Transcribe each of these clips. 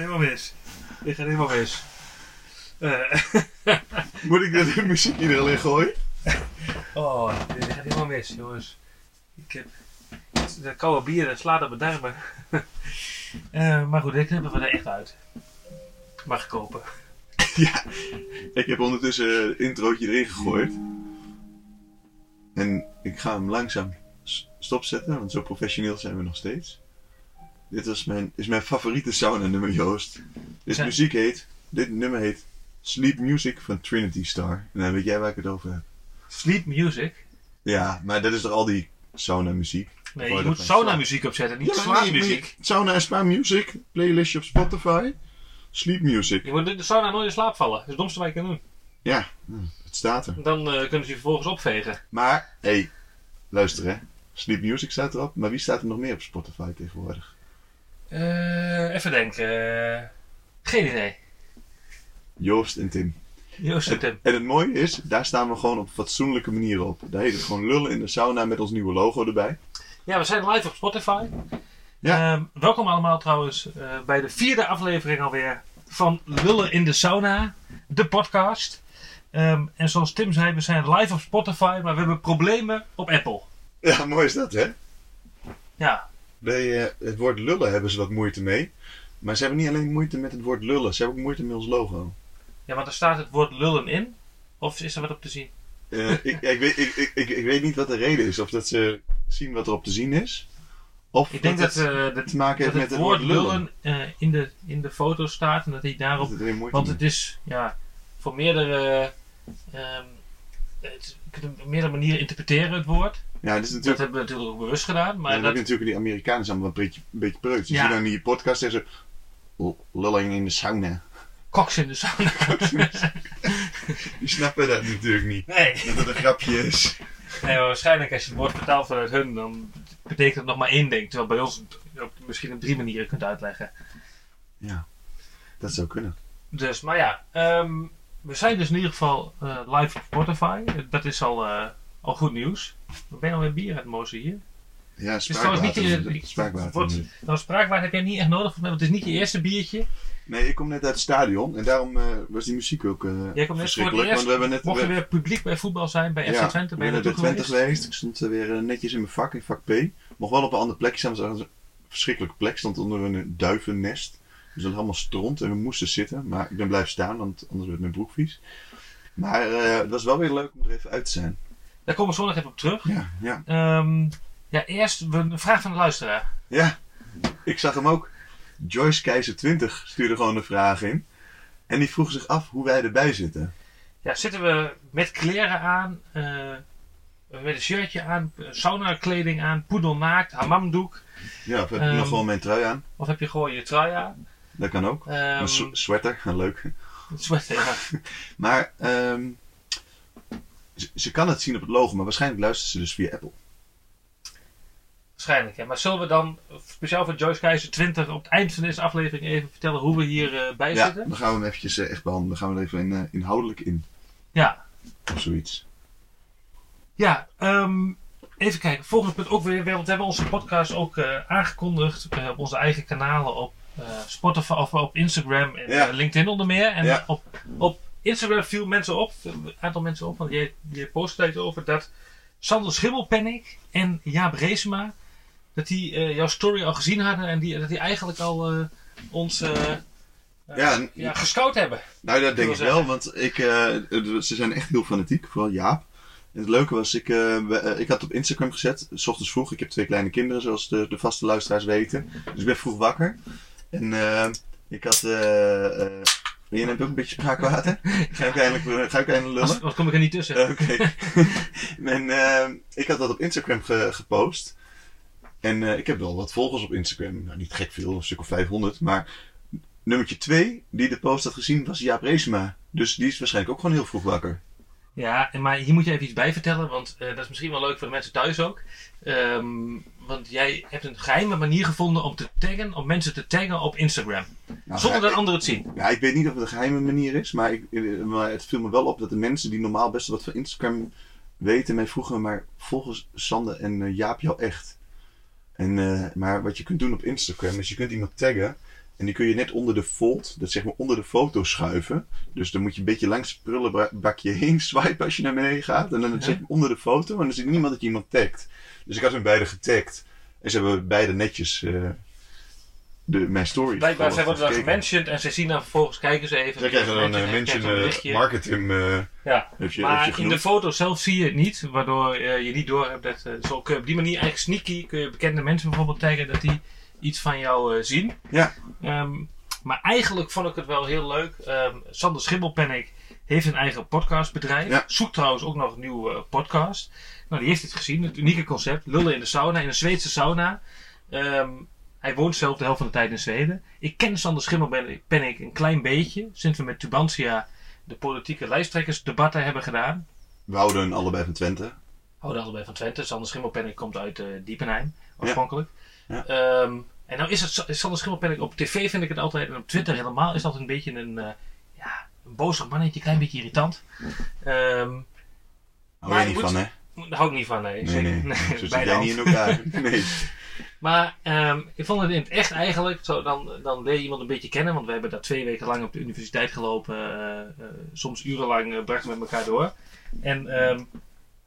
Helemaal mis. Dit gaat helemaal mis. Eh, Moet ik de muziek er al in gooien? oh, dit gaat helemaal mis, jongens. Ik heb... Dat koude bier, dat slaat op mijn darmen. Eh, maar goed, dit knippen we er echt uit. Mag kopen. Ja, ik heb ondertussen het introotje erin gegooid. En ik ga hem langzaam stopzetten, want zo professioneel zijn we nog steeds. Dit was mijn, is mijn favoriete sauna nummer, Joost. Dit Zijn- muziek heet, dit nummer heet Sleep Music van Trinity Star. En dan weet jij waar ik het over heb. Sleep music. Ja, maar dat is toch al die sauna muziek? Nee, je moet sauna muziek opzetten, niet Ja, slaapmuziek. nee, Sauna en spa music, playlistje op Spotify. Sleep music. Je moet in de sauna nooit in slaap vallen. Dat is het domste wat je kan doen. Ja, het staat er. Dan eh, kunnen ze je vervolgens opvegen. Maar, hé, hey, luister hè. Sleep Music staat erop, maar wie staat er nog meer op Spotify tegenwoordig? Eh, even denken. Geen idee. Joost en Tim. Joost en Tim. En het mooie is, daar staan we gewoon op een fatsoenlijke manier op. Daar heet het gewoon lullen in de sauna met ons nieuwe logo erbij. Ja, we zijn live op Spotify. Ja. Ehm, welkom allemaal trouwens eh, bij de vierde aflevering alweer van Lullen in de Sauna, de podcast. Ehm, en zoals Tim zei, we zijn live op Spotify, maar we hebben problemen op Apple. Ja, mooi is dat hè. Ja, Bij eh, het woord lullen hebben ze wat moeite mee. Maar ze hebben niet alleen moeite met het woord lullen, ze hebben ook moeite met ons logo. ja want er staat het woord lullen in. Of is er wat op te zien? Eh, ik, ik, weet, ik, ik, weet niet wat de reden is. Of dat ze zien wat er op te zien is. Of Ik denk dat, het eh, dat, te maken heeft met het woord woord lullen. lullen in, de, in de foto staat en dat hij Dat daarop... het Want het is ja, voor meerdere... ehm, het, je kunt op meerdere manieren interpreteren het woord. Ja, dit is Dat natuurlijk hebben we natuurlijk ook bewust gedaan. Maar Maar dan heb dat, je natuurlijk die Amerikanen zijn allemaal een beetje, een beetje preuts. Die Ja. zien dan in die podcast zeggen ze... "L- Lulling in de sauna. koks in de sauna. Die snappen dat natuurlijk niet. nee. Dat het een grapje is. nee, maar waarschijnlijk als je het woord vertaalt vanuit hun, dan betekent het nog maar één ding. Terwijl bij ons het ook misschien op drie manieren kunt uitleggen. Ja, dat zou kunnen. Dus, maar ja, ehm, we zijn dus in ieder geval eh, live op Spotify. Dat is al, eh, al goed nieuws. We zijn alweer bier aan het mozen hier. Ja, niet spraakwater. je- spraakwater. Wordt- Nou, heb jij niet echt nodig, want het is niet je eerste biertje. Nee, ik kom net uit het stadion. En daarom eh, was die muziek ook eh Jij komt net voor het verschrikkelijk. eerst, Want we hebben net... mocht je we- weer publiek bij voetbal zijn, bij FC ja, Twente, ben je naartoe naar Twente geweest? Ik stond eh, weer eh, netjes in mijn vak, in vak P. Mocht wel op een andere plekje staan, was een verschrikkelijke plek. Stond onder een duivennest. Dus dat allemaal stront en we moesten zitten. Maar ik ben blijven staan, want anders werd mijn broek vies. Maar eh, het was wel weer leuk om er even uit te zijn. Daar komen we zo nog even op terug. Ja, ja. Ehm, ja, eerst een vraag van de luisteraar. Ja, ik zag hem ook. Joyce Keizer 20 stuurde gewoon een vraag in. En die vroeg zich af hoe wij erbij zitten. Ja, zitten we met kleren aan, eh, met een shirtje aan, sauna kleding aan, poedelnaakt, hammamdoek? Ja, of heb je Ehm. nog gewoon mijn trui aan? Of heb je gewoon je trui aan? Dat kan ook. Ehm, een s- sweater, leuk. een sweater, ja. Maar ehm, ze, ze kan het zien op het logo, maar waarschijnlijk luistert ze dus via Apple. Waarschijnlijk, ja. Maar zullen we dan speciaal voor Joyce Keizer 20 op het eind van deze aflevering even vertellen hoe we hier eh, bij Ja, zitten? dan gaan we hem eventjes eh, echt behandelen. Dan gaan we er even in, eh, inhoudelijk in. Ja. Of zoiets. Ja, ehm, even kijken. Volgende punt ook weer, want we hebben onze podcast ook aangekondigd op onze eigen kanalen op Spotify of op Instagram en Ja. LinkedIn onder meer. En Ja. op, op Instagram viel mensen op, een aantal mensen op, want jij, jij post steeds over dat Sander Schimmelpennik en Jaap Reesema, dat die eh, jouw story al gezien hadden en die, dat die eigenlijk al eh, ons eh, Ja, ja, gescout hebben. Nou, dat denk ik wel, want ik, ze zijn echt heel fanatiek, vooral Jaap. En het leuke was, ik, ik had op Instagram gezet, s ochtends vroeg. Ik heb twee kleine kinderen, zoals de, de vaste luisteraars weten. Dus ik ben vroeg wakker. En ik had... je neemt ook een beetje spraakwater? Ga ik eindelijk, ga ik eindelijk lullen? Wat kom ik er niet tussen? Oké. en eh, ik had dat op Instagram ge- gepost. En eh, ik heb wel wat volgers op Instagram. Nou, niet gek veel, een stuk of 500. Maar nummertje 2, die de post had gezien, was Jaap Reesema. Dus die is waarschijnlijk ook gewoon heel vroeg wakker. Ja, en maar hier moet je even iets bij vertellen, want eh, dat is misschien wel leuk voor de mensen thuis ook. Ehm, want jij hebt een geheime manier gevonden om te taggen, om mensen te taggen op Instagram. Nou, zonder dat anderen het zien. Ja, ik weet niet of het een geheime manier is, maar, ik, eh, maar het viel me wel op dat de mensen die normaal best wel wat van Instagram weten, mij vroegen, maar volgens Sander en eh, Jaap jou echt? En, eh, maar wat je kunt doen op Instagram is je kunt iemand taggen En die kun je net onder de fold, dat zeg maar onder de foto schuiven. Dus dan moet je een beetje langs het prullenbakje heen swipen als je naar beneden gaat. En dan Ja. zeg maar onder de foto. En dan ziet niemand dat je iemand tagt. Dus ik had hun beide getagd. En ze hebben beide netjes eh, de, mijn story. Blijkbaar, zij worden dan gementiond en zij zien dan vervolgens, kijken ze even. Zij krijgen dan een krijgen mention een eh, berichtje. marketing. eh Ja, heb je, maar heb je in de foto zelf zie je het niet, waardoor eh, je niet door hebt dat. eh, zo kun je op die manier eigenlijk sneaky kun je bekende mensen bijvoorbeeld taggen dat die iets van jou eh, zien. Ja. Ehm, maar eigenlijk vond ik het wel heel leuk. Ehm, Sander Schimmelpennik heeft een eigen podcastbedrijf. Ja. Zoekt trouwens ook nog een nieuwe eh, podcast. Nou, die heeft het gezien. Het unieke concept. Lullen in de sauna, in een Zweedse sauna. Ehm, hij woont zelf de helft van de tijd in Zweden. Ik ken Sander Schimmelpennik een klein beetje. Sinds we met Tubantia de politieke lijsttrekkersdebatten hebben gedaan. We houden allebei van Twente. Houden allebei van Twente. Sander Schimmelpennik komt uit eh, Diepenheim, oorspronkelijk. Ja. Ehm, en nou is het Sa- Sander Schimmelpennik op tv vind ik het altijd, en op Twitter helemaal, is altijd een beetje een, eh ja, een bozig mannetje, een klein beetje irritant. Ehm Hou Maar je niet moet- van, hè? daar hou ik niet van, nee. Nee, Zeker- nee. Zo zit jij niet in elkaar. Nee. Maar ehm, ik vond het in het echt eigenlijk, zo, dan, dan leer je iemand een beetje kennen, want we hebben daar twee weken lang op de universiteit gelopen, eh, eh, soms urenlang uh, brachten we met elkaar door. En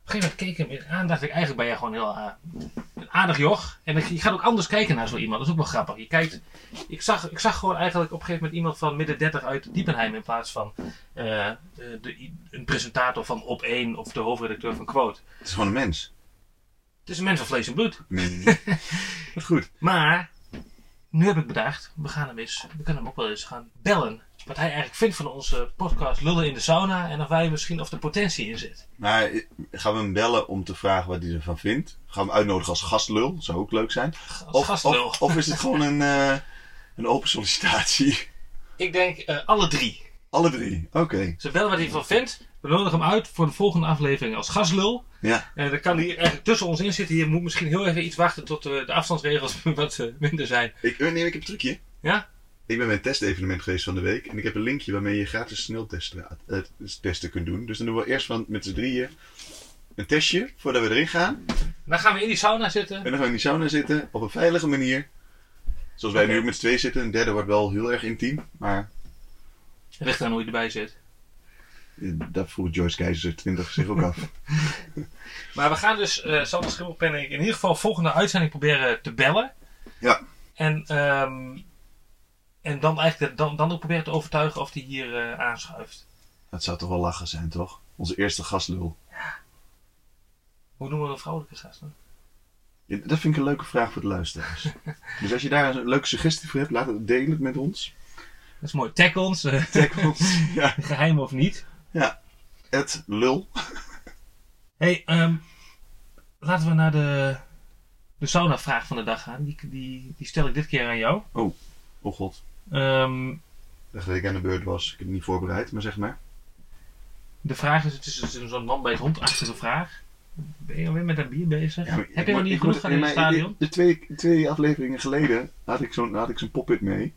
een gegeven moment keek ik hem aan, dacht ik eigenlijk ben jij gewoon heel een aardig joch. En ik- je gaat ook anders kijken naar zo iemand, dat is ook wel grappig. Je kijkt, ik zag, ik zag gewoon eigenlijk op een gegeven moment iemand van midden 30 uit Diepenheim in plaats van eh, de, de- een presentator van Op 1 of de hoofdredacteur van Quote. Het is gewoon een mens. Het is een mens van vlees en bloed. Nee. Wat goed. Maar nu heb ik bedacht, we gaan hem eens, we kunnen hem ook wel eens gaan bellen. Wat hij eigenlijk vindt van onze podcast Lullen in de Sauna en of wij misschien of de potentie in zit. Maar eh, gaan we hem bellen om te vragen wat hij ervan vindt? Gaan we hem uitnodigen als gastlul? Zou ook leuk zijn. Als Of, gastlul. of, of is het gewoon een, eh, een open sollicitatie? Ik denk eh, alle drie. Alle drie. Oké. Ze bellen wat hij ervan vindt. We nodigen hem uit voor de volgende aflevering als gastlul. Ja. En dan kan hij eigenlijk tussen ons in zitten. Je moet misschien heel even iets wachten tot de afstandsregels wat minder zijn. Ik, nee, ik heb een trucje. Ja? Ik ben bij een testevenement geweest van de week. En ik heb een linkje waarmee je gratis sneltesten eh, testen kunt doen. Dus dan doen we eerst van, met z'n drieën een testje voordat we erin gaan. Dan gaan we in die sauna zitten. En dan gaan we in die sauna zitten op een veilige manier. Zoals wij nu ook met z'n tweeën zitten. Een derde wordt wel heel erg intiem. Maar Ligt aan hoe je erbij zit. dat vroeg Joyce Keizer 20 zich ook af. Maar we gaan dus eh Sander Schimmelpenning in ieder geval volgende uitzending proberen te bellen. Ja. En, ehm, en dan eigenlijk dan, dan ook proberen te overtuigen of hij hier eh, aanschuift. Dat zou toch wel lachen zijn, toch? Onze eerste gastlul. Hoe noemen we een vrouwelijke gast dan? Ja, Dat vind ik een leuke vraag voor de luisteraars. dus als je daar een leuke suggestie voor hebt, laat het delen met ons. Dat is mooi. Tag ons, eh, Tag ons. Ja. geheim of niet. Het lul. hey, ehm, laten we naar de, de sauna-vraag van de dag gaan. Die, die, die stel ik dit keer aan jou. Oh god. Ehm, Ik dacht dat ik aan de beurt was. Ik heb het niet voorbereid, maar zeg maar. de vraag is, het is dus zo'n man bij het hondachtige vraag. Ben je alweer met een bier bezig? Ja, maar Heb je nog niet genoeg gaan in het stadion? De, de twee, twee afleveringen geleden had ik zo'n had ik zo'n pop-it mee.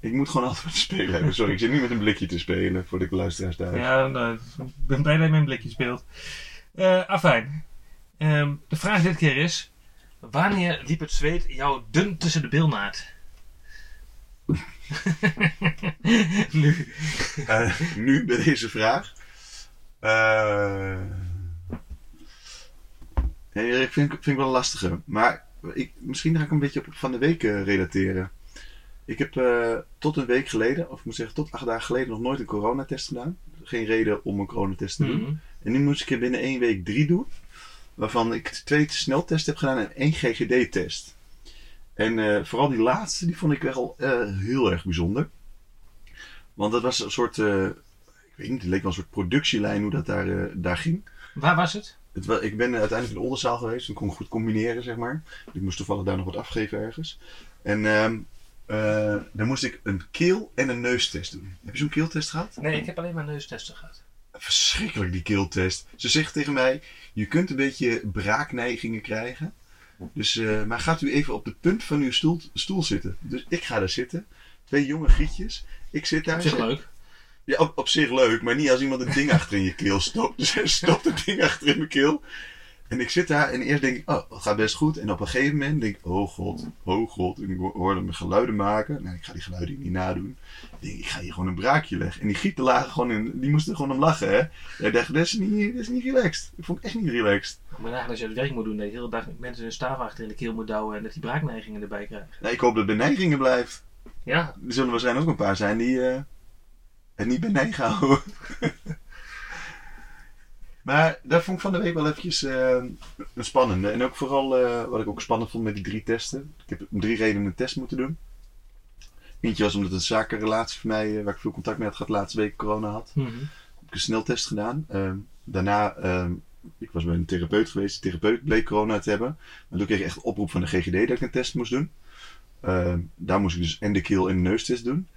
Ik moet gewoon altijd te spelen hebben. Sorry, ik zit niet met een blikje te spelen voor de luisteraars thuis. Ja, nou, ik ben blij dat je mijn blikje speelt. Eh afijn. Ehm, de vraag dit keer is: wanneer liep het zweet jou dun tussen de bilnaad? nu. Eh, nu bij deze vraag. Eh nee, ik vind, vind ik wel een lastige. Maar ik, misschien ga ik een beetje op van de week eh, relateren. Ik heb eh, tot een week geleden, of ik moet zeggen tot acht dagen geleden, nog nooit een coronatest gedaan. Geen reden om een coronatest te doen. Mhm. En nu moest ik er binnen één week drie doen. Waarvan ik twee sneltests heb gedaan en één GGD-test. En eh, vooral die laatste, die vond ik wel eh, heel erg bijzonder. Want dat was een soort, eh, ik weet niet, het leek wel een soort productielijn hoe dat daar, daar ging. Waar was het? Het ik ben uiteindelijk in de onderzaal geweest. Dan kon ik goed combineren, zeg maar. Ik moest toevallig daar nog wat afgeven ergens. En ehm, eh, dan moest ik een keel- en een neustest doen. Heb je zo'n keeltest gehad? Nee, ik heb alleen maar neustesten gehad. Verschrikkelijk die keeltest. Ze zegt tegen mij, je kunt een beetje braakneigingen krijgen. Dus, eh, maar gaat u even op de punt van uw stoel, stoel zitten. Dus ik ga daar zitten. Twee jonge gietjes. Ik zit daar. Op zich leuk. Ja, op, op zich leuk, maar niet als iemand een ding achter in je keel stopt. Dus hij stopt het ding achter in mijn keel. En ik zit daar en eerst denk ik, oh, het gaat best goed. En op een gegeven moment denk ik, oh god, oh god. En ik ho- hoorde me geluiden maken. Nou, ik ga die geluiden niet nadoen. Ik denk, ik ga hier gewoon een braakje leggen. En die gieten lagen gewoon in, die moesten gewoon om lachen, hè. En ik dacht, dit is niet, dit is niet relaxed. Ik vond het echt niet relaxed. Maar nagaan als je het werk moet doen, dat je de hele dag mensen hun staaf achter in de keel moet douwen en dat die braakneigingen erbij krijgen. Nou, ik hoop dat het bij neigingen blijft. Ja, Er zullen waarschijnlijk ook een paar zijn die eh, het niet bij negen houden. maar dat vond ik van de week wel eventjes eh, een spannende. En ook vooral eh, wat ik ook spannend vond met die drie testen. Ik heb om drie redenen een test moeten doen. Eentje was omdat een zakenrelatie voor mij, eh, waar ik veel contact mee had gehad, laatste week corona had. Mhm. Heb ik een sneltest gedaan. Ehm, daarna, ehm, ik was bij een therapeut geweest. De therapeut bleek corona te hebben. Maar toen kreeg ik echt oproep van de GGD dat ik een test moest doen. Ehm, daar moest ik dus en de keel- en de neustest doen.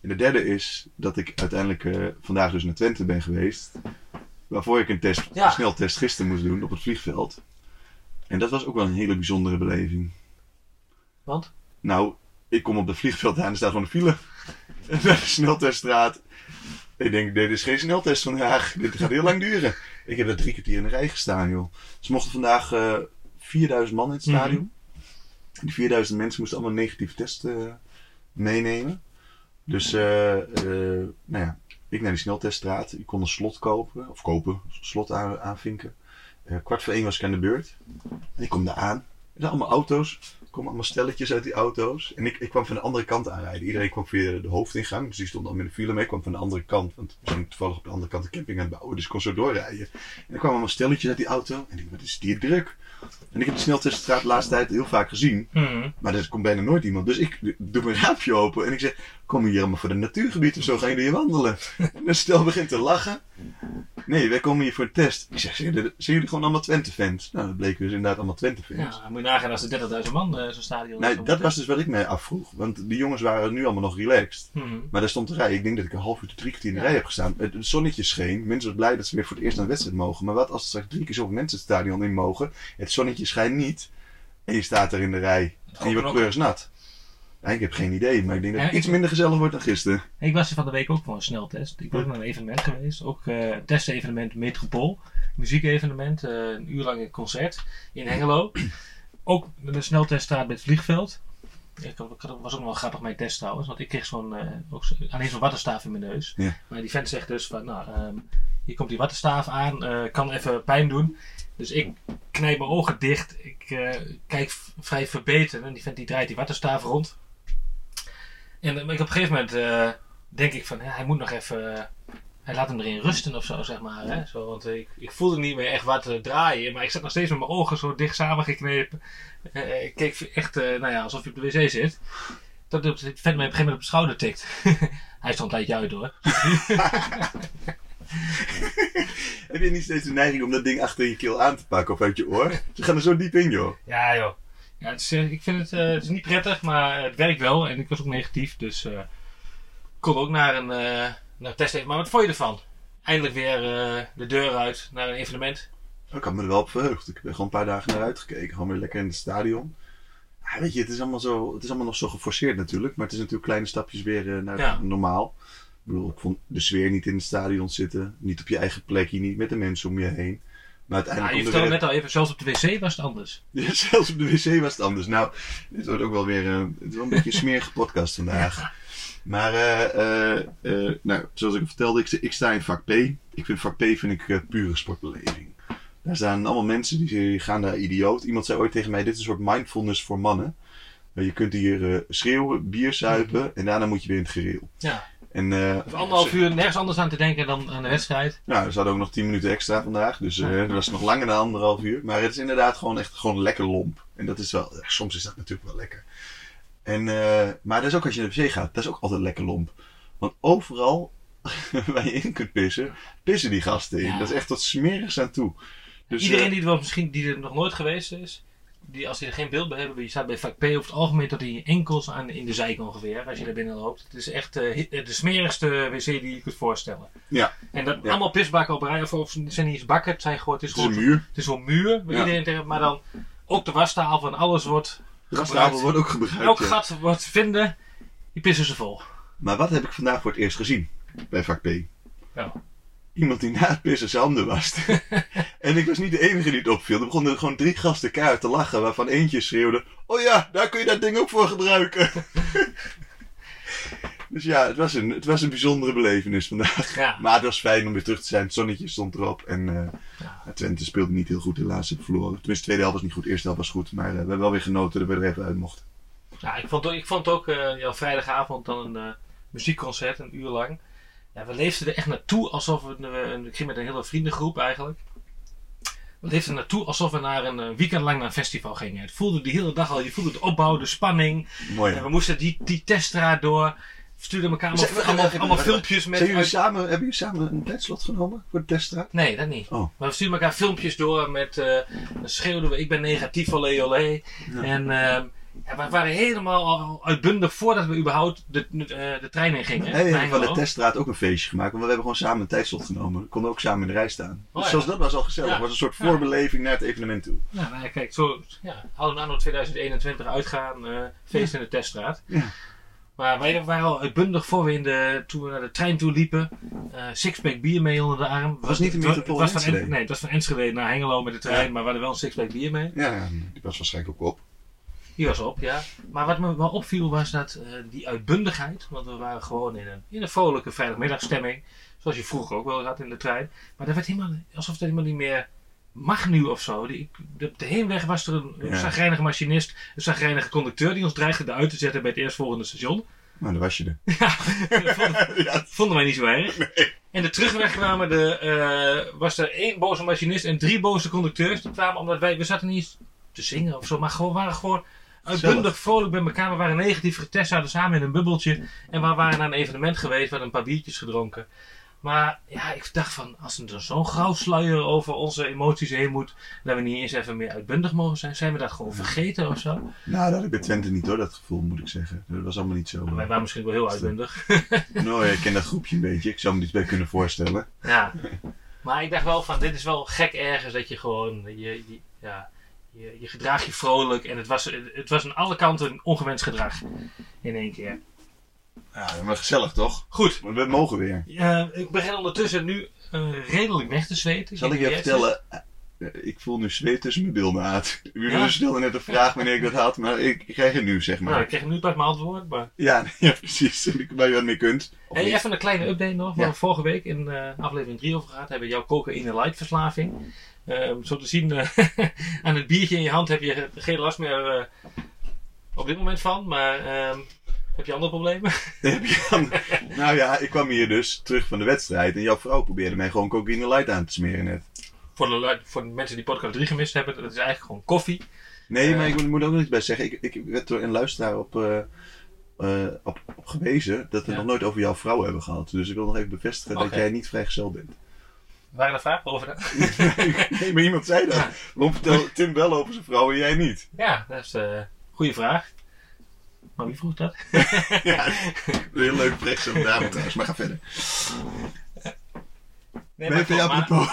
En de derde is dat ik uiteindelijk eh, vandaag dus naar Twente ben geweest. Waarvoor ik een, test, Ja. een sneltest gisteren moest doen op het vliegveld. En dat was ook wel een hele bijzondere beleving. Want? Nou, ik kom op het vliegveld aan en staat gewoon een file. En de snelteststraat. Ik denk, dit is geen sneltest vandaag. Dit gaat heel lang duren. Ik heb er drie kwartier in de rij gestaan, joh. Ze mochten vandaag eh 4000 man in het stadion. Die 4000 mensen moesten allemaal negatieve test eh, meenemen. Dus, eh, eh, nou ja, ik naar die snelteststraat. Ik kon een slot kopen, of kopen, slot aan, aanvinken. Eh, kwart voor één was ik aan de beurt. En ik kom daar aan. Er allemaal auto's. Komen allemaal stelletjes uit die auto's. En ik, ik kwam van de andere kant aanrijden. Iedereen kwam via de hoofdingang. Dus die stond al met de file mee. Ik kwam van de andere kant. Want we zijn toevallig op de andere kant de camping aan het bouwen. Dus ik kon zo doorrijden. En er kwamen allemaal stelletjes uit die auto. En ik dacht, wat is die druk? En ik heb de snelteststraat de laatste tijd heel vaak gezien. Mhm. Maar er komt bijna nooit iemand. Dus ik doe mijn raampje open. En ik zeg, kom hier allemaal voor de natuurgebied of zo. Gaan jullie hier wandelen? En de stel begint te lachen. Nee, wij komen hier voor een test. Ik zeg, zijn jullie, zijn jullie gewoon allemaal Twente-fans? Nou, dat bleken dus inderdaad allemaal Twente-fans. Ja, moet je nagaan als er 30.000 man eh, zo'n stadion Nee, is. dat was dus wat ik mij afvroeg. Want die jongens waren nu allemaal nog relaxed. Mhm. Maar daar stond de rij. Ik denk dat ik een half uur tot drie kwartier in de Ja. rij heb gestaan. Het het zonnetje scheen. Mensen waren blij dat ze weer voor het eerst naar de wedstrijd mogen. Maar wat als er straks drie keer zoveel mensen het stadion in mogen? Het zonnetje schijnt niet. En je staat er in de rij. En je wordt knokken. Ja, ik heb geen idee. Maar ik denk dat het Ja, iets minder gezellig wordt dan gisteren. Ik was er van de week ook voor een sneltest. Ik was ook naar een evenement geweest. Ook een testevenement Metropool. Muziekevenement. eh, een uur lang een concert in Hengelo. Ook een snelteststraat bij het vliegveld. Ik had- was ook nog wel grappig mijn test trouwens. Want ik kreeg zo'n, ook zo- alleen zo'n wattenstaaf in mijn neus. Ja. Maar die vent zegt dus van, nou, ehm, hier komt die wattenstaaf aan. kan even pijn doen. Dus ik knijp mijn ogen dicht. Ik kijk vrij verbeten. En die vent die draait die wattenstaaf rond. En eh, ik op een gegeven moment eh, denk ik van, hij moet nog even... eh, hij laat hem erin rusten of zo, zeg maar. Hè? Zo, want ik, ik voelde niet meer echt wat draaien. Maar ik zat nog steeds met mijn ogen zo dicht samengeknepen. Ik keek echt, nou ja, alsof je op de wc zit. Dat de vent mij op een gegeven moment op de schouder tikt. hij stond een tijdje uit hoor. Heb je niet steeds de neiging om dat ding achter je keel aan te pakken of uit je oor? Ze gaan er zo diep in, joh. Ja joh. Ja, het is, eh, ik vind het, eh, het is niet prettig, maar het werkt wel. En ik was ook negatief, dus eh, ik kon ook naar een, naar een test even. Maar wat vond je ervan? Eindelijk weer de deur uit naar een evenement. Ik had me er wel op verheugd. Ik ben gewoon een paar dagen naar uitgekeken. Gewoon weer lekker in het stadion. Ja, weet je, het is, allemaal zo, het is allemaal nog zo geforceerd natuurlijk. Maar het is natuurlijk kleine stapjes weer naar Ja. normaal. Ik bedoel, ik vond de sfeer niet in het stadion zitten. Niet op je eigen plekje, niet met de mensen om je heen. Maar Ja, uiteindelijk... je om de vertelde net al even, zelfs op de wc was het anders. Ja, zelfs op de wc was het anders. Nou, dit wordt ook wel weer eh, het is wel een beetje een smerige podcast vandaag. Maar, eh, eh, nou, zoals ik vertelde, ik, ik sta in vak P. Ik vind vak P vind ik, pure sportbeleving. Daar staan allemaal mensen die, gaan daar idioot. Iemand zei ooit tegen mij, dit is een soort mindfulness voor mannen. Je kunt hier schreeuwen, bier zuipen en daarna moet je weer in het gereel. Ja. En, eh, anderhalf uur nergens anders aan te denken dan aan de wedstrijd. nou, er hadden ook nog 10 minuten extra vandaag. Dus eh dat was nog langer dan anderhalf uur. Maar het is inderdaad gewoon echt gewoon lekker lomp. En dat is wel, soms is dat natuurlijk wel lekker. En, eh, maar dat is ook als je naar de wc gaat, dat is ook altijd lekker lomp. Want overal waar je in kunt pissen, pissen die gasten in. Ja. Dat is echt tot smerigs aan toe. Dus, Iedereen die er wel misschien die er nog nooit geweest is, die, als die er geen beeld bij hebben, je staat bij vak P over het algemeen tot in je enkels aan, in de zijk ongeveer, als je daar binnen loopt. Het is echt eh, hi- de smerigste wc die je kunt voorstellen. Ja. En dat Ja. allemaal pisbakken op rij, of, of het zijn niet eens bakken, het zijn gewoon, het is het is een gewoon, muur. het is zo'n muur, waar Ja. iedereen tegen, maar dan ook de wastafel en alles wordt, De gastafel wordt ook gebruikt. elk ja. gat wordt vinden, die pissen ze vol. Maar wat heb ik vandaag voor het eerst gezien bij vak P? Ja. Iemand die na het pissen zijn handen waste. en ik was niet de enige die het opviel. Er begonnen gewoon drie gasten keihard te lachen, waarvan eentje schreeuwde: Oh ja, daar kun je dat ding ook voor gebruiken. dus ja, het was, een, het was een bijzondere belevenis vandaag. Ja. Maar het was fijn om weer terug te zijn. Het zonnetje stond erop. En eh, Twente speelde niet heel goed, helaas. Hebben verloren. Tenminste, de tweede helft was niet goed. De eerste helft was goed. Maar eh, we hebben wel weer genoten dat we er even uit mochten. Ja, ik vond, ik vond ook eh, ja, vrijdagavond dan een muziekconcert, een uur lang. Ja, we leefden er echt naartoe alsof we, eh, ik ging met een hele vriendengroep eigenlijk. We leefden er naartoe alsof we naar een eh, weekend lang naar een festival gingen. Het voelde de hele dag al, je voelde de opbouw, de spanning. Mooi. En we moesten die, die teststraat door. We stuurden elkaar allemaal, we- allemaal, allemaal filmpjes met... Zijn jullie uit- samen, hebben jullie samen een tijdslot genomen voor de teststraat? Nee, dat niet. Oh. Maar we stuurden elkaar filmpjes door met... eh dan schreeuwden we, ik ben negatief, olé olé. Ja. En ehm, ja, we waren helemaal al uitbundig voordat we überhaupt de, eh, de trein in gingen. Nee, we hebben van de teststraat ook een feestje gemaakt. Want we hebben gewoon samen een tijdslot genomen. We konden ook samen in de rij staan. Oh, dus zelfs dat was al gezellig. Het was een soort voorbeleving naar het evenement toe. Nou ja, kijk, zo ja, hadden anno 2021 uitgaan, eh feest in de teststraat. Ja. Maar wij waren al uitbundig voor we in de, toen we naar de trein toe liepen. eh sixpack bier mee onder de arm. was niet een Het het was van Nee, het was van Enschede naar Hengelo met de trein, Ja. maar we hadden wel een sixpack bier mee. Ja, ja, die was waarschijnlijk ook op. Die was op, ja. Maar wat me wel opviel was dat eh, die uitbundigheid, want we waren gewoon in een, in een vrolijke vrijdagmiddagstemming, zoals je vroeger ook wel had in de trein. Maar dat werd helemaal, alsof het helemaal niet meer mag nu of zo. Die, de, de heenweg was er een, Ja. zagrijnige machinist, een zagrijnige conducteur die ons dreigde eruit te zetten bij het eerstvolgende station. Maar dan was je er. Ja, dat vonden, ja, vonden wij niet zo erg. En de terugweg kwamen de, eh, was er één boze machinist en drie boze conducteurs. Die kwamen omdat wij, we zaten niet te zingen of zo, maar gewoon waren gewoon uitbundig vrolijk bij elkaar. We waren negatief getest, zaten samen in een bubbeltje. En we waren naar een evenement geweest, we hadden een paar biertjes gedronken. Maar ja, ik dacht van, als er zo'n grauw sluier over onze emoties heen moet, dat we niet eens even meer uitbundig mogen zijn, zijn we dat gewoon vergeten of zo? Nou, dat had ik bij Twente niet hoor, dat gevoel moet ik zeggen. Dat was allemaal niet zo. Wij eh, waren misschien wel heel uitbundig. Nou, ik ken dat groepje een beetje. Ik zou me iets bij kunnen voorstellen. Ja. Maar ik dacht wel van, dit is wel gek ergens dat je gewoon, je, je, ja, je, je gedraagt je vrolijk. En het was, het was aan alle kanten een ongewenst gedrag in één keer. Ja, maar gezellig toch? Goed, we mogen weer. eh, ik begin ondertussen nu eh, redelijk weg te zweten. Zal ik je vertellen? Eh, Ik voel nu zweet tussen mijn billen uit. Jullie Ja? stelde net een vraag wanneer ik dat had, maar ik, krijg het nu, zeg is. Nou, maar. ik kreeg nu pas mijn antwoord. Maar... Ja, ja, precies. Waar je wat mee kunt. Of Hey, niet. even een kleine update nog. Ja. we vorige week in eh, aflevering 3 over gehad hebben. Jouw cocaïne light verslaving. Ehm, zo te zien eh, aan het biertje in je hand heb je geen last meer eh, op dit moment van. Maar ehm, heb je andere problemen? Heb je dan- nou ja, ik kwam hier dus terug van de wedstrijd en jouw vrouw probeerde mij gewoon cocaïne light aan te smeren net. Voor, de, lu- voor de mensen die podcast 3 gemist hebben, dat is eigenlijk gewoon koffie. Nee, Eh. maar ik moet, moet ook nog iets bij zeggen. Ik, ik werd door een luisteraar op, eh, eh, op, op gewezen dat we Ja. nog nooit over jouw vrouw hebben gehad. Dus ik wil nog even bevestigen dat jij niet vrijgezel bent. Waren er vragen over dat? nee, maar iemand zei dat. Ja. Waarom vertelt Tim wel over zijn vrouw en jij niet? Ja, dat is een goede vraag. Maar wie vroeg dat? ja, heel leuk vrijgezel dame trouwens, maar ga verder. Nee, maar- apropos?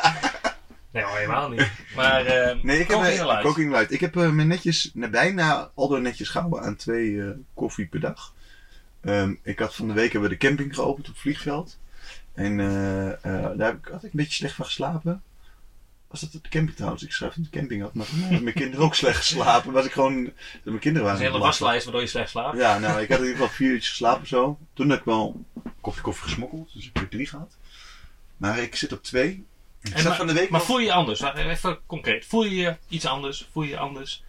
nee hoor, helemaal niet. Maar ehm Nee, ik heb, eh, light. cocaïne light. Ik heb eh, me netjes, bijna aldoor netjes gehouden aan twee koffie per dag. Ehm, ik had van de week hebben we de camping geopend op het vliegveld. En daar heb ik, had ik een beetje slecht van geslapen. Was dat op de camping trouwens? Ik schrijf dat de camping had, maar mijn kinderen ook slecht geslapen. Was ik gewoon, mijn kinderen waren een hele waslijst waardoor je slecht slaapt. Ja, nou, ik had in ieder geval vier uurtjes geslapen zo. Toen heb ik wel koffie, koffie gesmokkeld, dus ik heb er drie gehad. Maar ik zit op twee. Ik En maar, van de week maar nog- voel je je anders? Even concreet. Voel je je iets anders? Voel je je anders?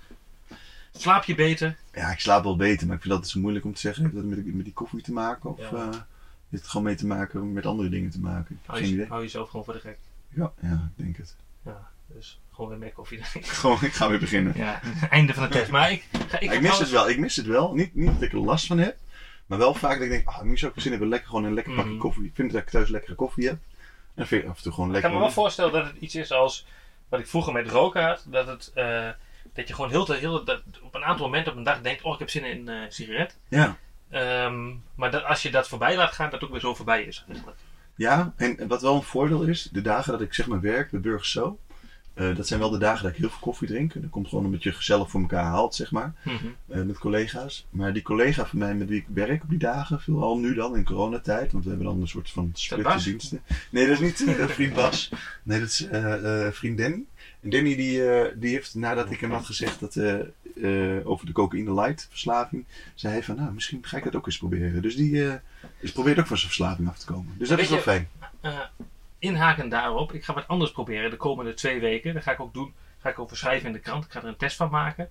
Slaap je beter? Ja, ik slaap wel beter, maar ik vind dat zo moeilijk om te zeggen. Heeft dat met, met die koffie te maken? Of Ja. eh, heeft het gewoon mee te maken met andere dingen te maken? Hou, je, idee. hou jezelf gewoon voor de gek. Ja, ja, ik denk het. Ja, dus gewoon weer meer koffie. Gewoon, ik ga weer beginnen. ja, einde van de test. Maar ik, ga, ik, ik mis het wel, ik mis het wel. Niet, niet dat ik er last van heb, maar wel vaak dat ik denk, ah, nu zou ik zin hebben lekker gewoon een lekker pakje Mhm. koffie. Ik vind dat ik thuis lekkere koffie heb. Vind ik af en toe gewoon Ik lekker. kan me wel voorstellen dat het iets is als wat ik vroeger met roken had. Dat, het, eh, dat je gewoon heel, te, heel dat op een aantal momenten op een dag denkt: Oh, ik heb zin in een sigaret. Ja. Ehm, maar dat, als je dat voorbij laat gaan, dat ook weer zo voorbij is. Eigenlijk. Ja, en wat wel een voordeel is, de dagen dat ik zeg maar werk, de burgers zo, Eh, dat zijn wel de dagen dat ik heel veel koffie drink. Dat komt gewoon omdat je gezellig voor elkaar haalt, zeg maar. Mhm. eh, met collega's. Maar die collega van mij met wie ik werk op die dagen, vooral nu dan in coronatijd, want we hebben dan een soort van splitte diensten. Nee, dat is niet eh, vriend Bas. Nee, dat is vriend Danny. En Danny die, die heeft, nadat ik hem had gezegd dat, over de cocaïne light verslaving, zei hij van, nou, misschien ga ik dat ook eens proberen. Dus die eh, dus probeert ook van zijn verslaving af te komen. Dus dat Weet is wel fijn. Inhaken daarop. Ik ga wat anders proberen de komende twee weken. Dat ga ik ook doen. Ga ik over schrijven in de krant. Ik ga er een test van maken.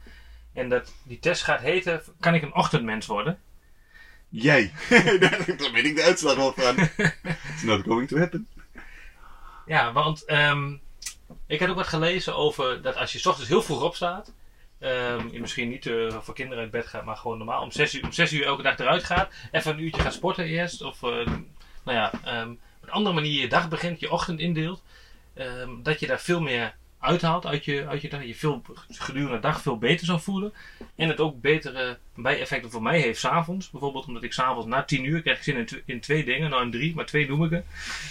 En dat, die test gaat heten: kan ik een ochtendmens worden? Jij. Daar weet ik de uitslag wel van. It's not going to happen. Ja, want ehm, ik heb ook wat gelezen over dat als je 's ochtends heel vroeg opstaat. ehm, je misschien niet eh, voor kinderen uit bed gaat, maar gewoon normaal om 6 uur, om 6 uur elke dag eruit gaat. Even een uurtje gaat sporten eerst. Of eh, nou ja, ehm, andere manier je dag begint, je ochtend indeelt. ehm, dat je daar veel meer uithaalt uit je, uit je dag. Je veel gedurende de dag veel beter zal voelen. En het ook betere bijeffecten voor mij heeft s'avonds. Bijvoorbeeld omdat ik s'avonds na 10 uur krijg ik zin in, tw- in twee dingen. Nou in drie, maar twee noem ik er.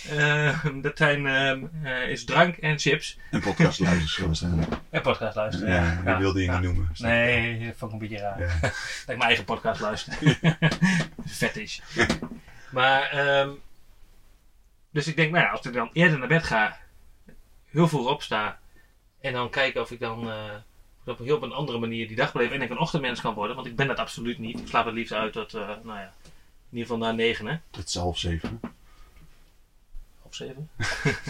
Eh, dat zijn, ehm, eh, is drank en chips. En podcast luisteren waarschijnlijk. En podcast luisteren. Ja, die wilde je ja. niet noemen. Nee, dat vond ik een beetje raar. Ja. Dat ik mijn eigen podcast luister. Vet is. Maar, ehm, dus ik denk, nou ja, als ik dan eerder naar bed ga, heel vroeg opsta, en dan kijken of ik dan eh, op een heel op een andere manier die dag beleef en ik een ochtendmens kan worden, want ik ben dat absoluut niet. Ik slaap het liefst uit tot, eh, nou ja, in ieder geval na negen, hè? Dat is half zeven. Of zeven.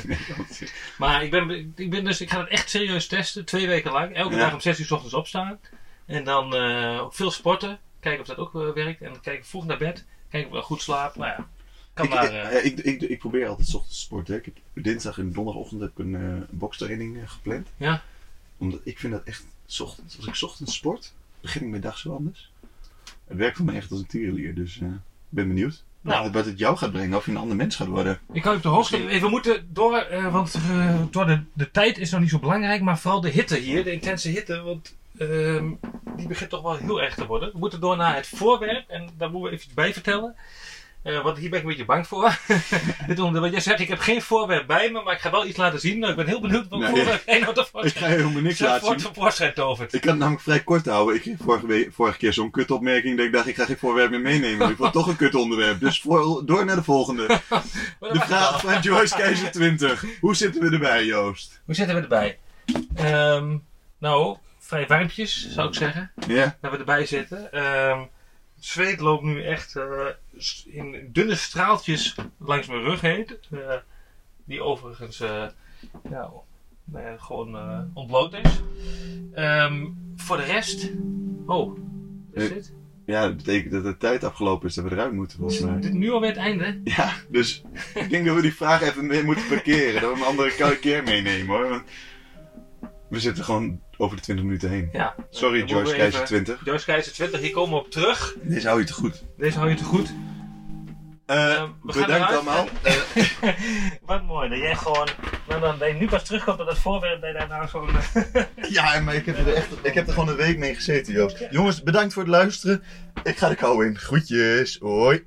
Nee, Maar ik ben, ik ben dus, ik ga het echt serieus testen, twee weken lang. Elke Ja. dag om 6 uur s ochtends opstaan. En dan eh, veel sporten. Kijken of dat ook werkt. En dan kijken vroeg naar bed. Kijken of ik wel goed slaap. Nou ja, kan ik, maar. ik, eh, eh, ik, ik, ik probeer altijd 's ochtends te sporten. Ik heb dinsdag en donderdagochtend heb ik een, eh, bokstraining gepland. Ja. Omdat ik vind dat echt, 's ochtends, als ik 's ochtends sport, begin ik mijn dag zo anders. Het werkt voor mij echt als een tierenlier, dus ik ben benieuwd. Nou. Wat, het jou gaat brengen, of je een ander mens gaat worden. ik hou op de hoogte. We moeten door, want door de, de tijd is nog niet zo belangrijk. Maar vooral de hitte hier, de intense hitte. Want ehm, die begint toch wel heel erg te worden. We moeten door naar het voorwerp. En daar moeten we even bij vertellen. Eh, want hier ben ik een beetje bang voor. Want jij zegt, ik heb geen voorwerp bij me, maar ik ga wel iets laten zien. Ik ben heel benieuwd wat Nee. voorwerp jij nou Ik ga helemaal niks laten zien. tevoorschijn tovert. Ik kan het namelijk vrij kort houden. Ik kreeg vorige, keer zo'n kutopmerking dat ik dacht, ik ga geen voorwerp meer meenemen. Ik vond toch een kutonderwerp. Dus voor, door naar de volgende. De vraag van Joyce Keizer 20. Hoe zitten we erbij, Joost? Hoe zitten we erbij? Ehm, nou, vrij warmpjes zou ik zeggen. Ja? Dat we erbij zitten. Het zweet loopt nu echt eh, in dunne straaltjes langs mijn rug heen. Eh, die overigens eh, ja, nou gewoon eh, ontbloot is. Ehm, voor de rest. Oh, is dit? Ja, dat betekent dat de tijd afgelopen is dat we eruit moeten, volgens Is dit nu alweer het einde? Ja, dus ik denk dat we die vraag even mee moeten parkeren. Dat we hem een andere keer meenemen, hoor. Want we zitten gewoon over de 20 minuten heen. Ja. Sorry, Joyce moeten we Keizer even- 20. Joyce Keizer 20, hier komen we op terug. Deze hou je te goed. Deze hou je te goed. Eh, Ehm, bedankt allemaal. Wat mooi dat jij gewoon, nou dan dat je nu pas terugkomt op dat voorwerp, daar nou zo'n... Ja, maar ik heb, er echt, ik heb er gewoon een week mee gezeten, Joost. Jongens, bedankt voor het luisteren. Ik ga de kou in. Groetjes. Hoi.